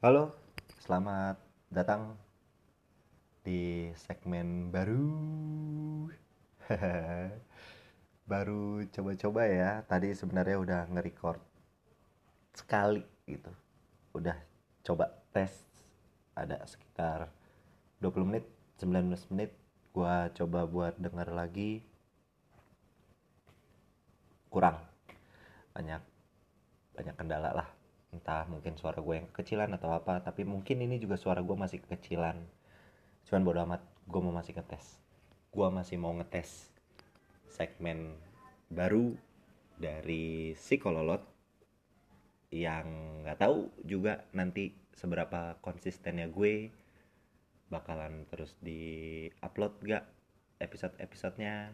Halo, selamat datang di segmen baru. baru coba-coba ya. Tadi sebenarnya udah nge-record sekali gitu. Udah coba tes ada sekitar 20 menit, 19 menit gua coba buat denger lagi kurang banyak banyak kendala lah entah mungkin suara gue yang kecilan atau apa tapi mungkin ini juga suara gue masih kecilan cuman bodo amat gue mau masih ngetes. Gue masih mau ngetes segmen baru dari psikololot yang nggak tahu juga nanti seberapa konsistennya gue bakalan terus di upload gak episode episodenya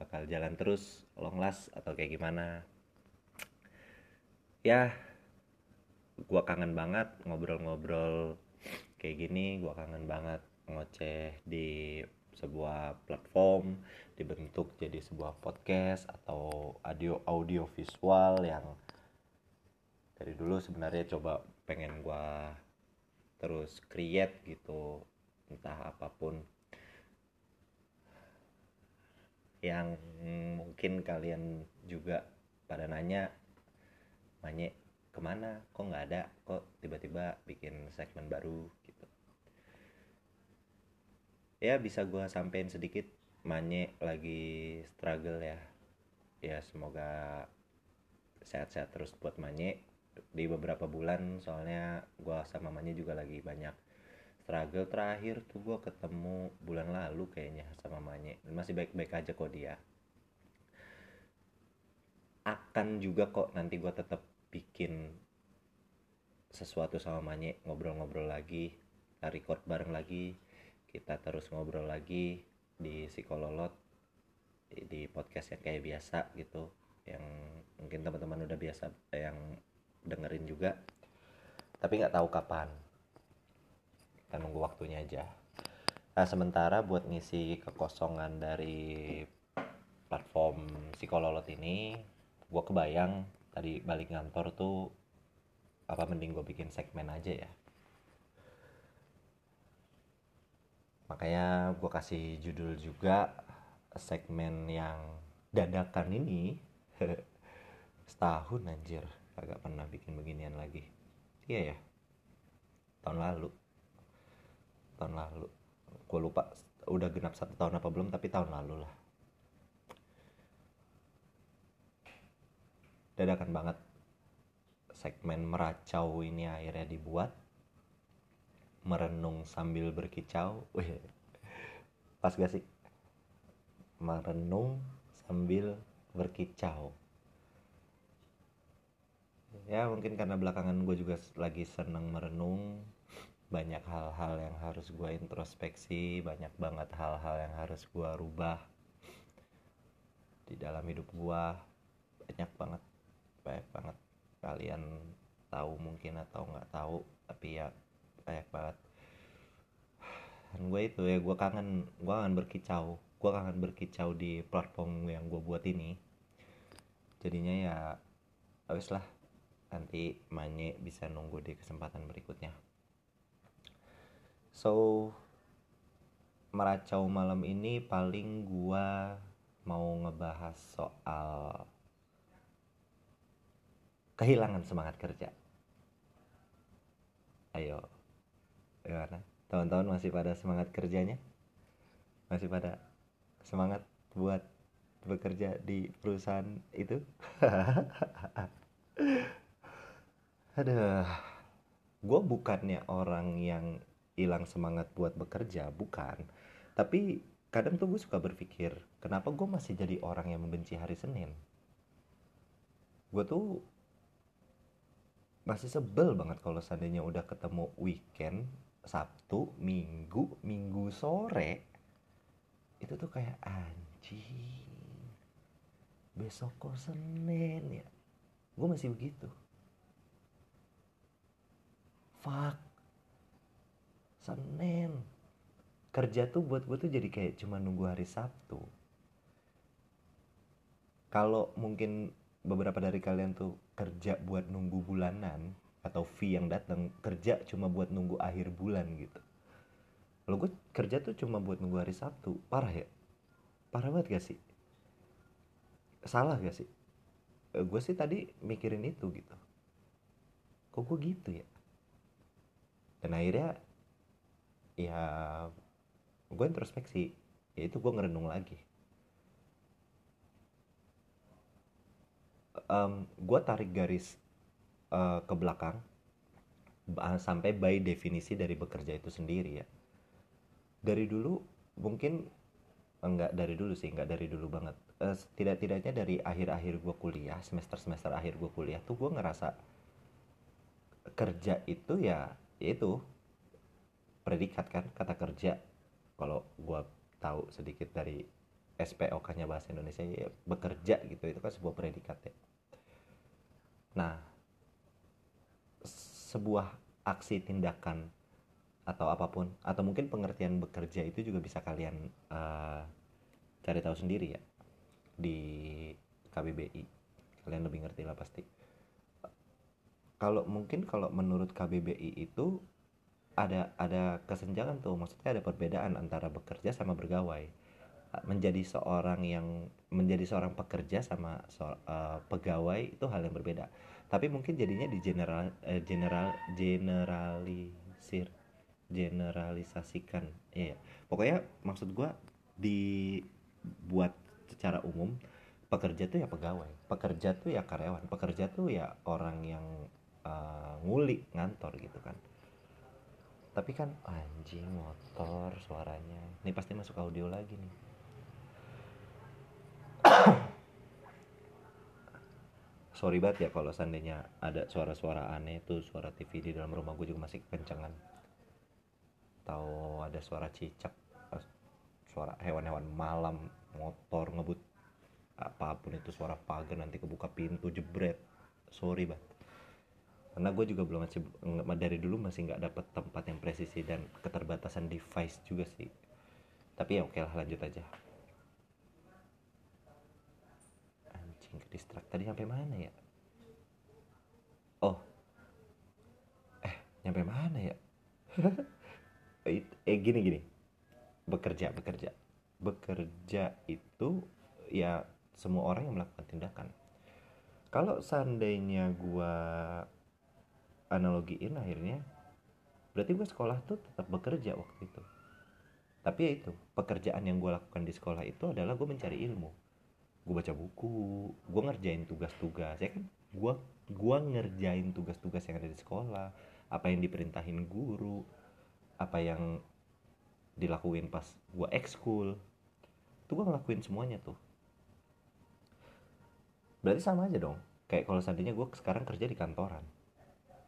bakal jalan terus long last atau kayak gimana ya gua kangen banget ngobrol-ngobrol kayak gini. Gua kangen banget ngoceh di sebuah platform dibentuk jadi sebuah podcast atau audio audio visual yang dari dulu sebenarnya coba pengen gua terus create gitu entah apa pun. Yang mungkin kalian juga pada nanya Manye ke mana? Kok nggak ada? Kok tiba-tiba bikin segmen baru? Gitu. Ya bisa gue sampein sedikit Manye lagi struggle ya. Ya semoga sehat-sehat terus buat Manye di beberapa bulan soalnya gue sama Manye juga lagi banyak struggle terakhir tuh gue ketemu bulan lalu kayaknya sama Manye masih baik-baik aja kok dia. Akan juga kok nanti gue tetap bikin sesuatu sama Manye ngobrol-ngobrol lagi record bareng lagi kita terus ngobrol lagi di psikololot di podcast yang kayak biasa gitu yang mungkin teman-teman udah biasa yang dengerin juga. Tapi nggak tahu kapan. Kita nunggu waktunya aja. Nah sementara buat ngisi kekosongan dari platform psikololot ini gue kebayang tadi balik kantor tuh apa mending gue bikin segmen aja ya? Makanya gue kasih judul juga segmen yang dadakan ini. Setahun anjir. Agak pernah bikin beginian lagi. Iya ya? Tahun lalu. Tahun lalu. Gue lupa udah genap satu tahun apa belum tapi tahun lalu lah dadakan banget. Segmen meracau ini akhirnya dibuat. Merenung sambil berkicau. Wih, pas gak sih? Merenung sambil berkicau. Ya mungkin karena belakangan gue juga lagi seneng merenung. Banyak hal-hal yang harus gue introspeksi. Banyak banget hal-hal yang harus gue rubah di dalam hidup gue. Banyak banget kalian tahu mungkin atau nggak tahu tapi ya banyak banget. Dan gue itu ya gue kangen gue kangen berkicau. Gue kangen berkicau di platform yang gue buat ini. Jadinya ya habis lah. Nanti Manye bisa nunggu di kesempatan berikutnya. So meracau malam ini paling gue mau ngebahas soal kehilangan semangat kerja. Ayo. Gimana? Tahun-tahun masih pada semangat kerjanya? Masih pada semangat buat bekerja di perusahaan itu? Aduh. Gue bukannya orang yang hilang semangat buat bekerja bukan. Tapi kadang tuh gue suka berpikir kenapa gue masih jadi orang yang membenci hari Senin? Gue tuh masih sebel banget kalau seandainya udah ketemu weekend Sabtu, Minggu, Minggu sore itu tuh kayak anjing besok kok Senin ya? Gue masih begitu. Fuck. Senin. Kerja tuh buat gue tuh jadi kayak cuma nunggu hari Sabtu. Kalau mungkin beberapa dari kalian tuh kerja buat nunggu bulanan atau fee yang datang kerja cuma buat nunggu akhir bulan gitu. Lo gue kerja tuh cuma buat nunggu hari Sabtu. Parah ya? Parah banget gak sih? Salah gak sih? Eh, gue sih tadi mikirin itu gitu. Kok gue gitu ya? Dan akhirnya ya gue introspeksi. Ya itu gue ngerenung lagi um, gue tarik garis uh, ke belakang sampai by definisi dari bekerja itu sendiri ya. Dari dulu mungkin enggak dari dulu sih enggak dari dulu banget. Uh, tidak-tidaknya dari akhir-akhir gue kuliah semester-semester akhir gue kuliah tuh gue ngerasa kerja itu ya itu predikat kan kata kerja. Kalau gue tahu sedikit dari SPOK-nya bahasa Indonesia ya bekerja gitu itu kan sebuah predikat ya nah sebuah aksi tindakan atau apa pun atau mungkin pengertian bekerja itu juga bisa kalian uh, cari tahu sendiri ya di KBBI kalian lebih ngerti lah pasti. Kalau mungkin kalau menurut KBBI itu ada ada kesenjangan tuh maksudnya ada perbedaan antara bekerja sama bergawai menjadi seorang yang menjadi seorang pekerja sama so, uh, pegawai itu hal yang berbeda. Tapi mungkin jadinya di general uh, general generalisir generalisasikan. Ya yeah. pokoknya maksud gue dibuat secara umum pekerja tuh ya pegawai pekerja tuh ya karyawan pekerja tuh ya orang yang uh, ngulik ngantor gitu kan. Tapi kan anjing motor suaranya. Ini pasti masuk audio lagi nih sorry banget ya kalau seandainya ada suara-suara aneh tuh suara TV di dalam rumah gue juga masih kencengan tahu ada suara cicak suara hewan-hewan malam motor ngebut apa pun itu suara pagar nanti kebuka pintu jebret. Sorry banget. Karena gue juga belum masih dari dulu masih nggak dapet tempat yang presisi dan keterbatasan device juga sih. Tapi ya oke lah lanjut aja ke distrak tadi sampai mana ya? Oh. Eh nyampe mana ya? Eh gini gini. Bekerja bekerja. Bekerja itu ya semua orang yang melakukan tindakan. Kalau seandainya gua analogiin akhirnya berarti gue sekolah tuh tetap bekerja waktu itu. Tapi ya itu pekerjaan yang gue lakukan di sekolah itu adalah gue mencari ilmu gue baca buku gue ngerjain tugas-tugas ya kan? Gue gue ngerjain tugas-tugas yang ada di sekolah apa yang diperintahin guru apa yang dilakuin pas gue ekskul. Tuh gue ngelakuin semuanya tuh. Berarti sama aja dong? Kayak kalau seandainya gue sekarang kerja di kantoran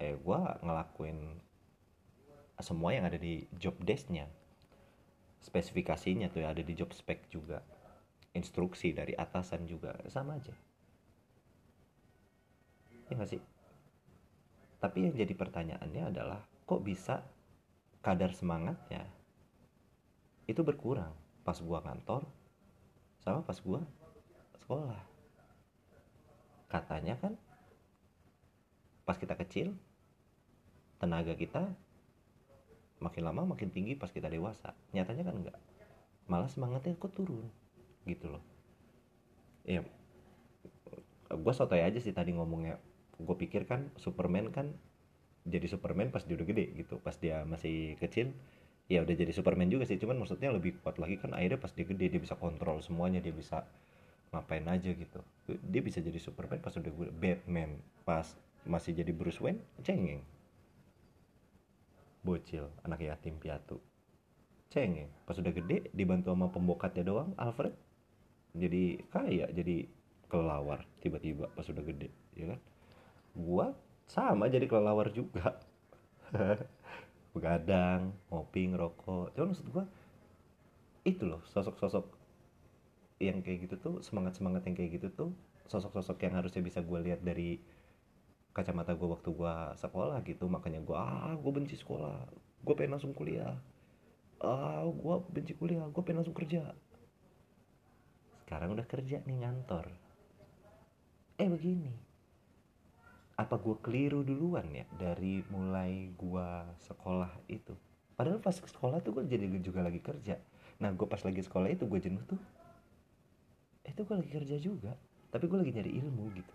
eh gue ngelakuin semua yang ada di job desknya spesifikasinya tuh ya ada di job spec juga instruksi dari atasan juga sama aja. Ya gak sih? Tapi yang jadi pertanyaannya adalah kok bisa kadar semangatnya itu berkurang pas gua kantor sama pas gua sekolah? Katanya kan pas kita kecil tenaga kita makin lama makin tinggi pas kita dewasa. Nyatanya kan enggak malah semangatnya kok turun gitu loh. Ya gue sotoy aja sih tadi ngomongnya. Gue pikir kan Superman kan jadi Superman pas dia udah gede gitu. Pas dia masih kecil ya udah jadi Superman juga sih. Cuman maksudnya lebih kuat lagi kan akhirnya pas dia gede dia bisa kontrol semuanya dia bisa ngapain aja gitu. Dia bisa jadi Superman pas udah gue Batman pas masih jadi Bruce Wayne cengeng. Bocil anak yatim piatu. Cengeng. Pas udah gede dibantu sama pembokatnya doang Alfred jadi kaya jadi kelelawar tiba-tiba pas udah gede ya kan? Gua sama jadi kelelawar juga. Begadang ngopi ngerokok. Cuman maksud gua itu loh sosok-sosok yang kayak gitu tuh semangat-semangat yang kayak gitu tuh sosok-sosok yang harusnya bisa gue lihat dari kacamata gue waktu gue sekolah gitu makanya gue ah gue benci sekolah. Gue pengen langsung kuliah. Ah gue benci kuliah. Gue pengen langsung kerja sekarang udah kerja nih ngantor. Eh begini. Apa gue keliru duluan ya dari mulai gue sekolah itu? Padahal pas sekolah tuh gue jadi juga lagi kerja. Nah gue pas lagi sekolah itu gue jenuh tuh. Itu gue lagi kerja juga tapi gue lagi nyari ilmu gitu.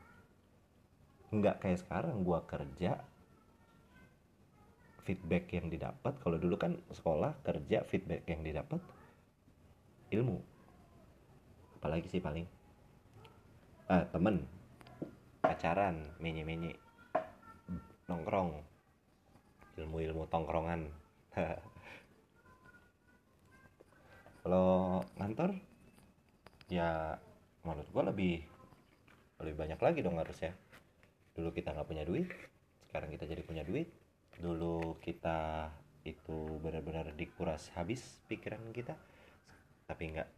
Nggak kayak sekarang gue kerja feedback yang didapat. Kalau dulu kan sekolah kerja feedback yang didapat ilmu apalagi sih paling? Ah temen. Pacaran menye-menye. Nongkrong. Ilmu-ilmu tongkrongan. Kalau ngantor ya menurut gua lebih lebih banyak lagi dong harusnya. Dulu kita nggak punya duit sekarang kita jadi punya duit. Dulu kita itu benar-benar dikuras habis pikiran kita tapi nggak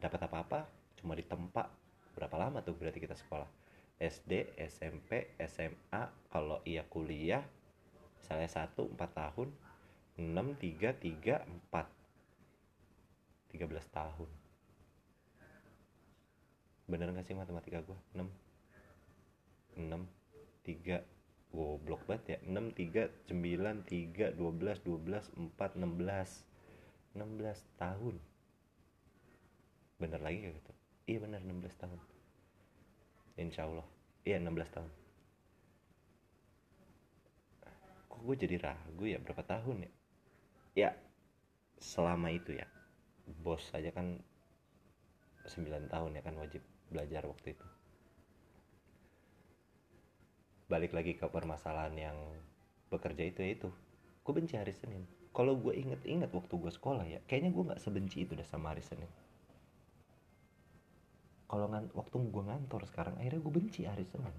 dapat apa-apa cuma ditempa berapa lama tuh berarti kita sekolah? SD, SMP, SMA, kalau iya kuliah misalnya satu empat tahun, enam tiga tiga empat, tiga belas tahun. Bener gak sih matematika gue? enam. Enam tiga. Goblok banget ya. Enam tiga sembilan tiga dua belas dua belas empat enam belas. Enam belas tahun. Bener lagi gak gitu iya enam belas tahun. Insya Allah iya 16 tahun. Kok gue jadi ragu ya? Berapa tahun ya? Ya selama itu ya. Bos saja kan 9 tahun ya kan wajib belajar waktu itu. Balik lagi ke permasalahan yang bekerja itu ya itu gue benci hari Senin. Kalau gue inget-inget waktu gue sekolah ya kayaknya gue nggak sebenci itu dah sama hari Senin kalau ngan waktu gue ngantor sekarang akhirnya gue benci hari Senin.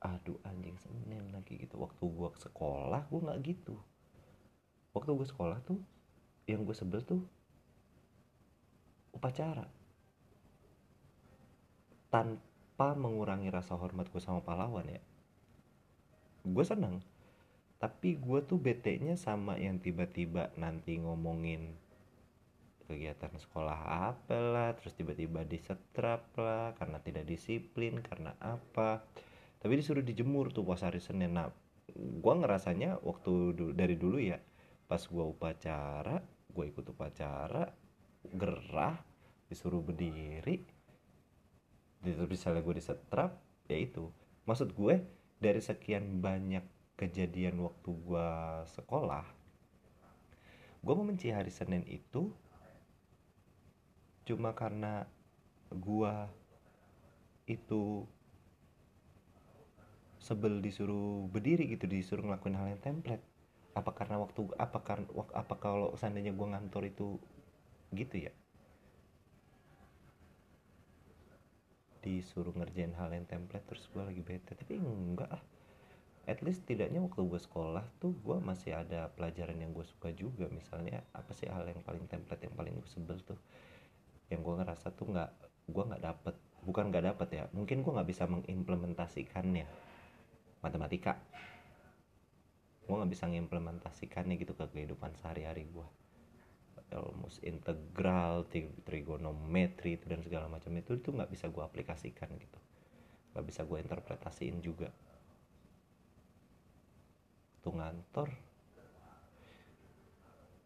Aduh anjing Senin lagi gitu. Waktu gue sekolah gue nggak gitu. Waktu gue sekolah tuh yang gue sebel tuh upacara. Tanpa mengurangi rasa hormat gue sama pahlawan ya. Gue senang tapi gue tuh bete nya sama yang tiba-tiba nanti ngomongin kegiatan sekolah apa lah terus tiba-tiba disetrap lah karena tidak disiplin karena apa. Tapi disuruh dijemur tuh pas hari Senin. Nah gue ngerasanya waktu du dari dulu ya pas gue upacara gue ikut upacara gerah disuruh berdiri terus misalnya gue disetrap ya itu. Maksud gue dari sekian banyak kejadian waktu gue sekolah gue membenci hari Senin itu cuma karena gua itu sebel disuruh berdiri gitu disuruh ngelakuin hal yang template. Apa karena waktu apa karena apa kalau seandainya gua ngantor itu gitu ya? Disuruh ngerjain hal yang template terus gue lagi bete. Tapi enggak ah at least tidaknya waktu gue sekolah tuh gue masih ada pelajaran yang gue suka juga. Misalnya apa sih hal yang paling template yang paling gue sebel tuh yang gue ngerasa tuh nggak gue nggak dapet. Bukan nggak dapet ya mungkin gue nggak bisa mengimplementasikannya. Matematika. Gue nggak bisa mengimplementasikannya gitu ke kehidupan sehari-hari gue almost integral trigonometri itu dan segala macam itu itu nggak bisa gue aplikasikan gitu. Nggak bisa gue interpretasiin juga. Tuh ngantor.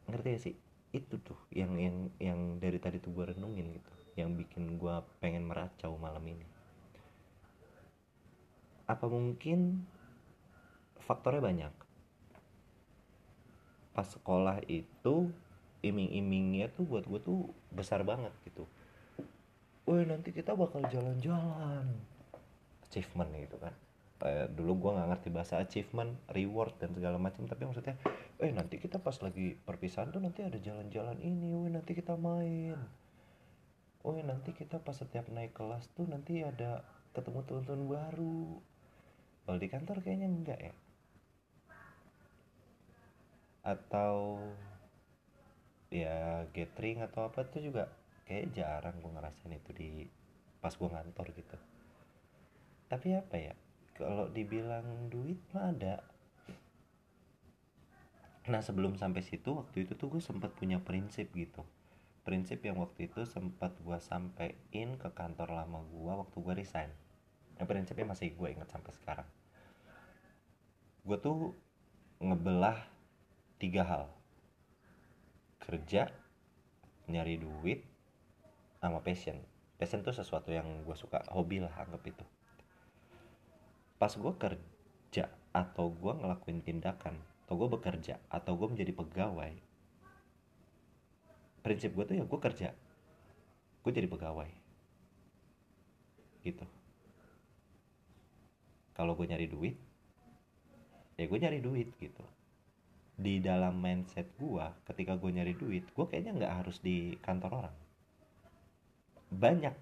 Ngerti ya sih itu tuh yang yang yang dari tadi tuh gue renungin gitu yang bikin gue pengen meracau malam ini. Apa mungkin faktornya banyak? Pas sekolah itu iming-imingnya tuh buat gue tuh besar banget gitu. Woi nanti kita bakal jalan-jalan. Achievement gitu kan eh, dulu gue nggak ngerti bahasa achievement reward dan segala macam. Tapi maksudnya eh nanti kita pas lagi perpisahan tuh nanti ada jalan-jalan ini. Woi nanti kita main. Woi nanti kita pas setiap naik kelas tuh nanti ada ketemu teman-teman baru. Kalau di kantor kayaknya enggak ya? Atau ya gathering atau apa tuh juga kayak jarang gue ngerasain itu di pas gue ngantor gitu. Tapi apa ya kalau dibilang duit mah ada. Nah sebelum sampai situ waktu itu tuh gue sempat punya prinsip gitu. Prinsip yang waktu itu sempat gue sampein ke kantor lama gue waktu gue resign. Yang prinsipnya masih gue ingat sampai sekarang. Gue tuh ngebelah tiga hal. Kerja nyari duit sama passion. Passion tuh sesuatu yang gue suka hobi lah anggap itu pas gue kerja atau gue ngelakuin tindakan atau gue bekerja atau gue menjadi pegawai prinsip gue tuh ya gue kerja. Gue jadi pegawai. Gitu. Kalau gue nyari duit ya gue nyari duit gitu. Di dalam mindset gue ketika gue nyari duit gue kayaknya nggak harus di kantor orang. Banyak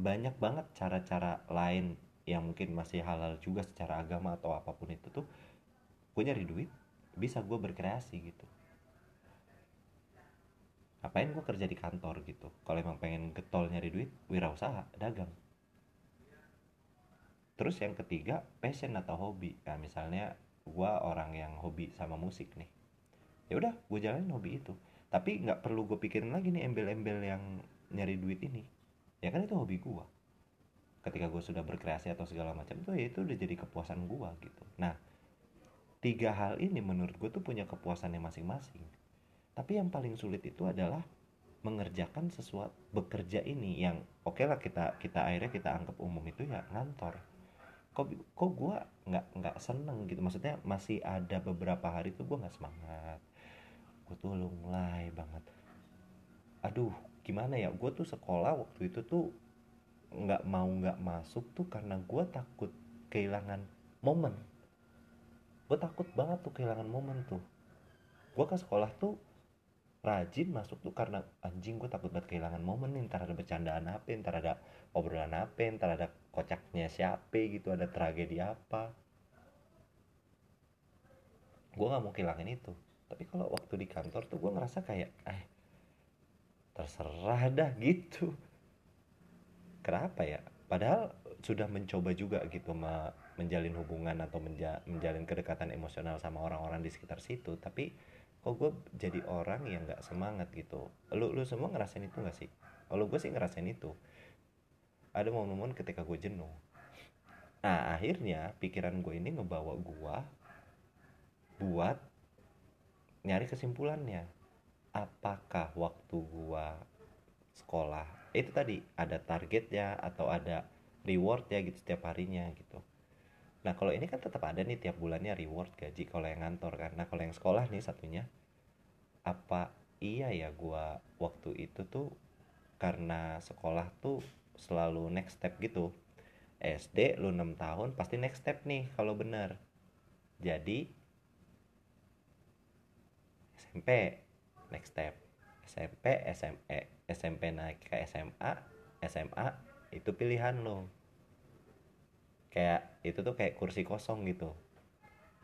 banyak banget cara-cara lain yang mungkin masih halal juga secara agama atau apa pun itu tuh gue nyari duit bisa gue berkreasi gitu. Ngapain gue kerja di kantor gitu? Kalau emang pengen getol nyari duit wirausaha dagang. Terus yang ketiga passion atau hobi. Nah misalnya gue orang yang hobi sama musik nih. Ya udah gue jalanin hobi itu. Tapi nggak perlu gue pikirin lagi nih embel-embel yang nyari duit ini. Ya kan itu hobi gue ketika gue sudah berkreasi atau segala macam tuh ya itu udah jadi kepuasan gue gitu. Nah tiga hal ini menurut gue tuh punya kepuasannya masing-masing. Tapi yang paling sulit itu adalah mengerjakan sesuatu bekerja ini yang oke okay lah kita kita akhirnya kita anggap umum itu ya ngantor. Kok kok gue nggak nggak seneng gitu? Maksudnya masih ada beberapa hari tuh gue nggak semangat. Gue tuh mulai banget. Aduh gimana ya? Gue tuh sekolah waktu itu tuh nggak mau nggak masuk tuh karena gue takut kehilangan momen. Gue takut banget tuh kehilangan momen tuh. Gue ke sekolah tuh rajin masuk tuh karena anjing gue takut banget kehilangan momen nih. Ntar ada bercandaan apa ntar ada obrolan apa ntar ada kocaknya siapa gitu ada tragedi apa. Gue nggak mau kehilangan itu. Tapi kalau waktu di kantor tuh gue ngerasa kayak eh terserah dah gitu kenapa ya? Padahal sudah mencoba juga gitu menjalin hubungan atau menja menjalin kedekatan emosional sama orang-orang di sekitar situ. Tapi kok gue jadi orang yang nggak semangat gitu? Lu lu semua ngerasain itu gak sih? Kalau gue sih ngerasain itu. Ada momen-momen ketika gue jenuh. Nah akhirnya pikiran gue ini ngebawa gue buat nyari kesimpulannya. Apakah waktu gue sekolah itu tadi ada target ya atau ada reward ya gitu setiap harinya gitu. Nah kalau ini kan tetap ada nih tiap bulannya reward gaji kalau yang ngantor karena kalau yang sekolah nih satunya apa iya ya gue waktu itu tuh karena sekolah tuh selalu next step gitu. SD lu 6 tahun pasti next step nih kalau bener. Jadi SMP next step SMP SME SMP naik ke SMA SMA itu pilihan lo. Kayak itu tuh kayak kursi kosong gitu.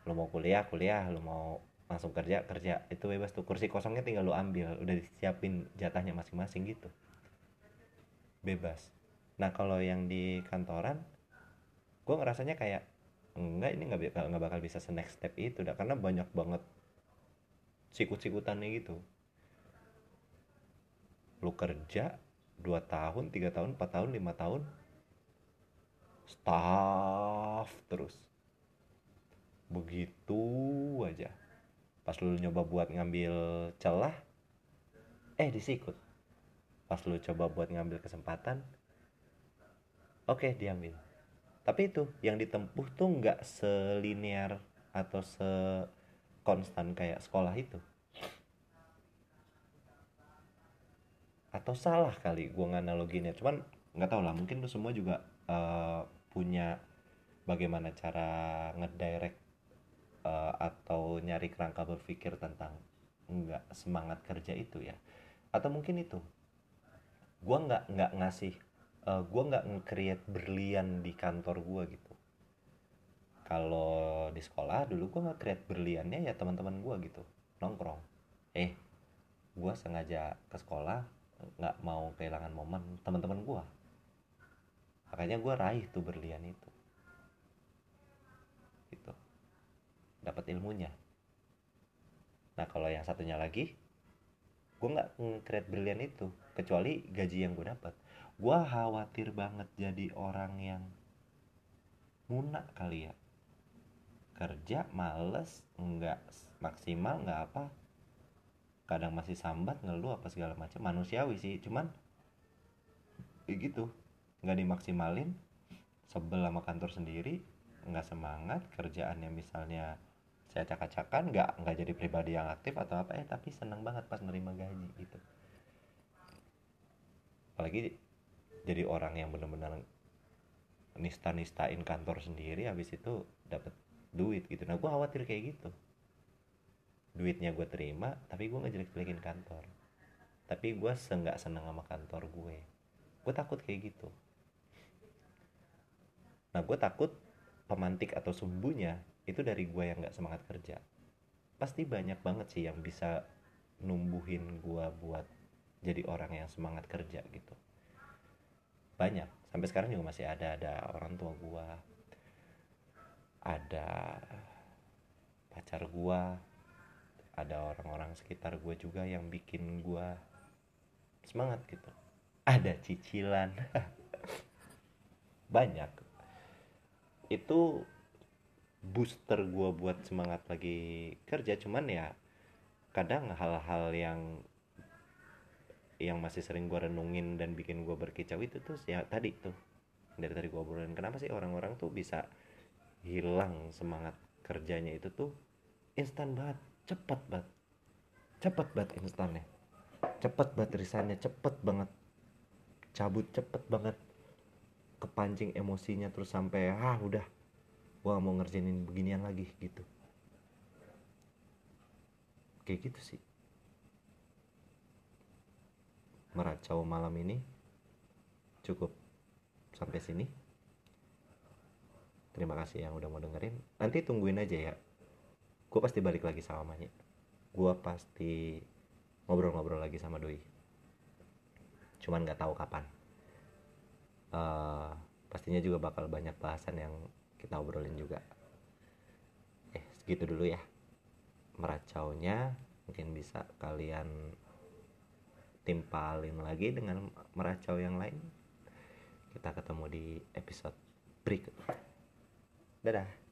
Lo mau kuliah kuliah. Lo mau langsung kerja kerja. Itu bebas tuh. Kursi kosongnya tinggal lo ambil. Udah disiapin jatahnya masing-masing gitu. Bebas. Nah kalau yang di kantoran gue ngerasanya kayak enggak ini nggak bakal bisa se next step itu dah. Karena banyak banget sikut-sikutannya gitu lu kerja 2 tahun 3 tahun 4 tahun 5 tahun staff terus. Begitu aja. Pas lu nyoba buat ngambil celah eh disikut. Pas lu coba buat ngambil kesempatan oke okay, diambil. Tapi itu yang ditempuh tuh nggak selinear atau sekonstan kayak sekolah itu atau salah kali gue nganaloginya cuman nggak tau lah mungkin lu semua juga uh, punya bagaimana cara ngedirect uh, atau nyari kerangka berpikir tentang nggak semangat kerja itu ya. Atau mungkin itu gue nggak nggak ngasih uh, gue nggak nge-create berlian di kantor gue gitu. Kalau di sekolah dulu gue nggak create berliannya ya teman-teman gue gitu nongkrong. Eh gue sengaja ke sekolah nggak mau kehilangan momen teman-teman gue makanya gue raih tuh berlian itu. Gitu. Dapat ilmunya. Nah kalau yang satunya lagi gue nggak create berlian itu kecuali gaji yang gue dapat gue khawatir banget jadi orang yang muna kali ya. Kerja males nggak maksimal nggak apa kadang masih sambat ngeluh apa segala macam. Manusiawi sih cuman ya gitu. Nggak dimaksimalin sebel sama kantor sendiri nggak semangat kerjaannya misalnya saya acak-acakan nggak nggak jadi pribadi yang aktif atau apa eh tapi seneng banget pas nerima gaji gitu. Apalagi jadi orang yang benar-benar nista-nistain kantor sendiri habis itu dapat duit gitu. Nah gue khawatir kayak gitu duitnya gue terima tapi gue ngejelek-jelekin kantor. Tapi gue senggak seneng sama kantor gue. Gue takut kayak gitu. Nah gue takut pemantik atau sumbunya itu dari gue yang nggak semangat kerja. Pasti banyak banget sih yang bisa numbuhin gue buat jadi orang yang semangat kerja gitu. Banyak. Sampai sekarang juga masih ada. Ada orang tua gue ada pacar gue ada orang-orang sekitar gue juga yang bikin gue semangat gitu. Ada cicilan. Banyak. Itu booster gue buat semangat lagi kerja cuman ya kadang hal-hal yang yang masih sering gue renungin dan bikin gue berkicau itu tuh ya tadi tuh dari tadi gue obrolin. Kenapa sih orang-orang tuh bisa hilang semangat kerjanya itu tuh instan banget cepet banget. Cepet banget instannya. Cepet banget risannya cepet banget. Cabut cepet banget. Kepancing emosinya terus sampai ah udah. Gua mau ngerjain beginian lagi gitu. Kayak gitu sih. Meracau malam ini cukup sampai sini. Terima kasih yang udah mau dengerin. Nanti tungguin aja ya gue pasti balik lagi sama Manya. Gue pasti ngobrol-ngobrol lagi sama Doi. Cuman nggak tahu kapan. Uh, pastinya juga bakal banyak bahasan yang kita obrolin juga. Eh segitu dulu ya. Meracaunya mungkin bisa kalian timpalin lagi dengan meracau yang lain. Kita ketemu di episode berikut. Dadah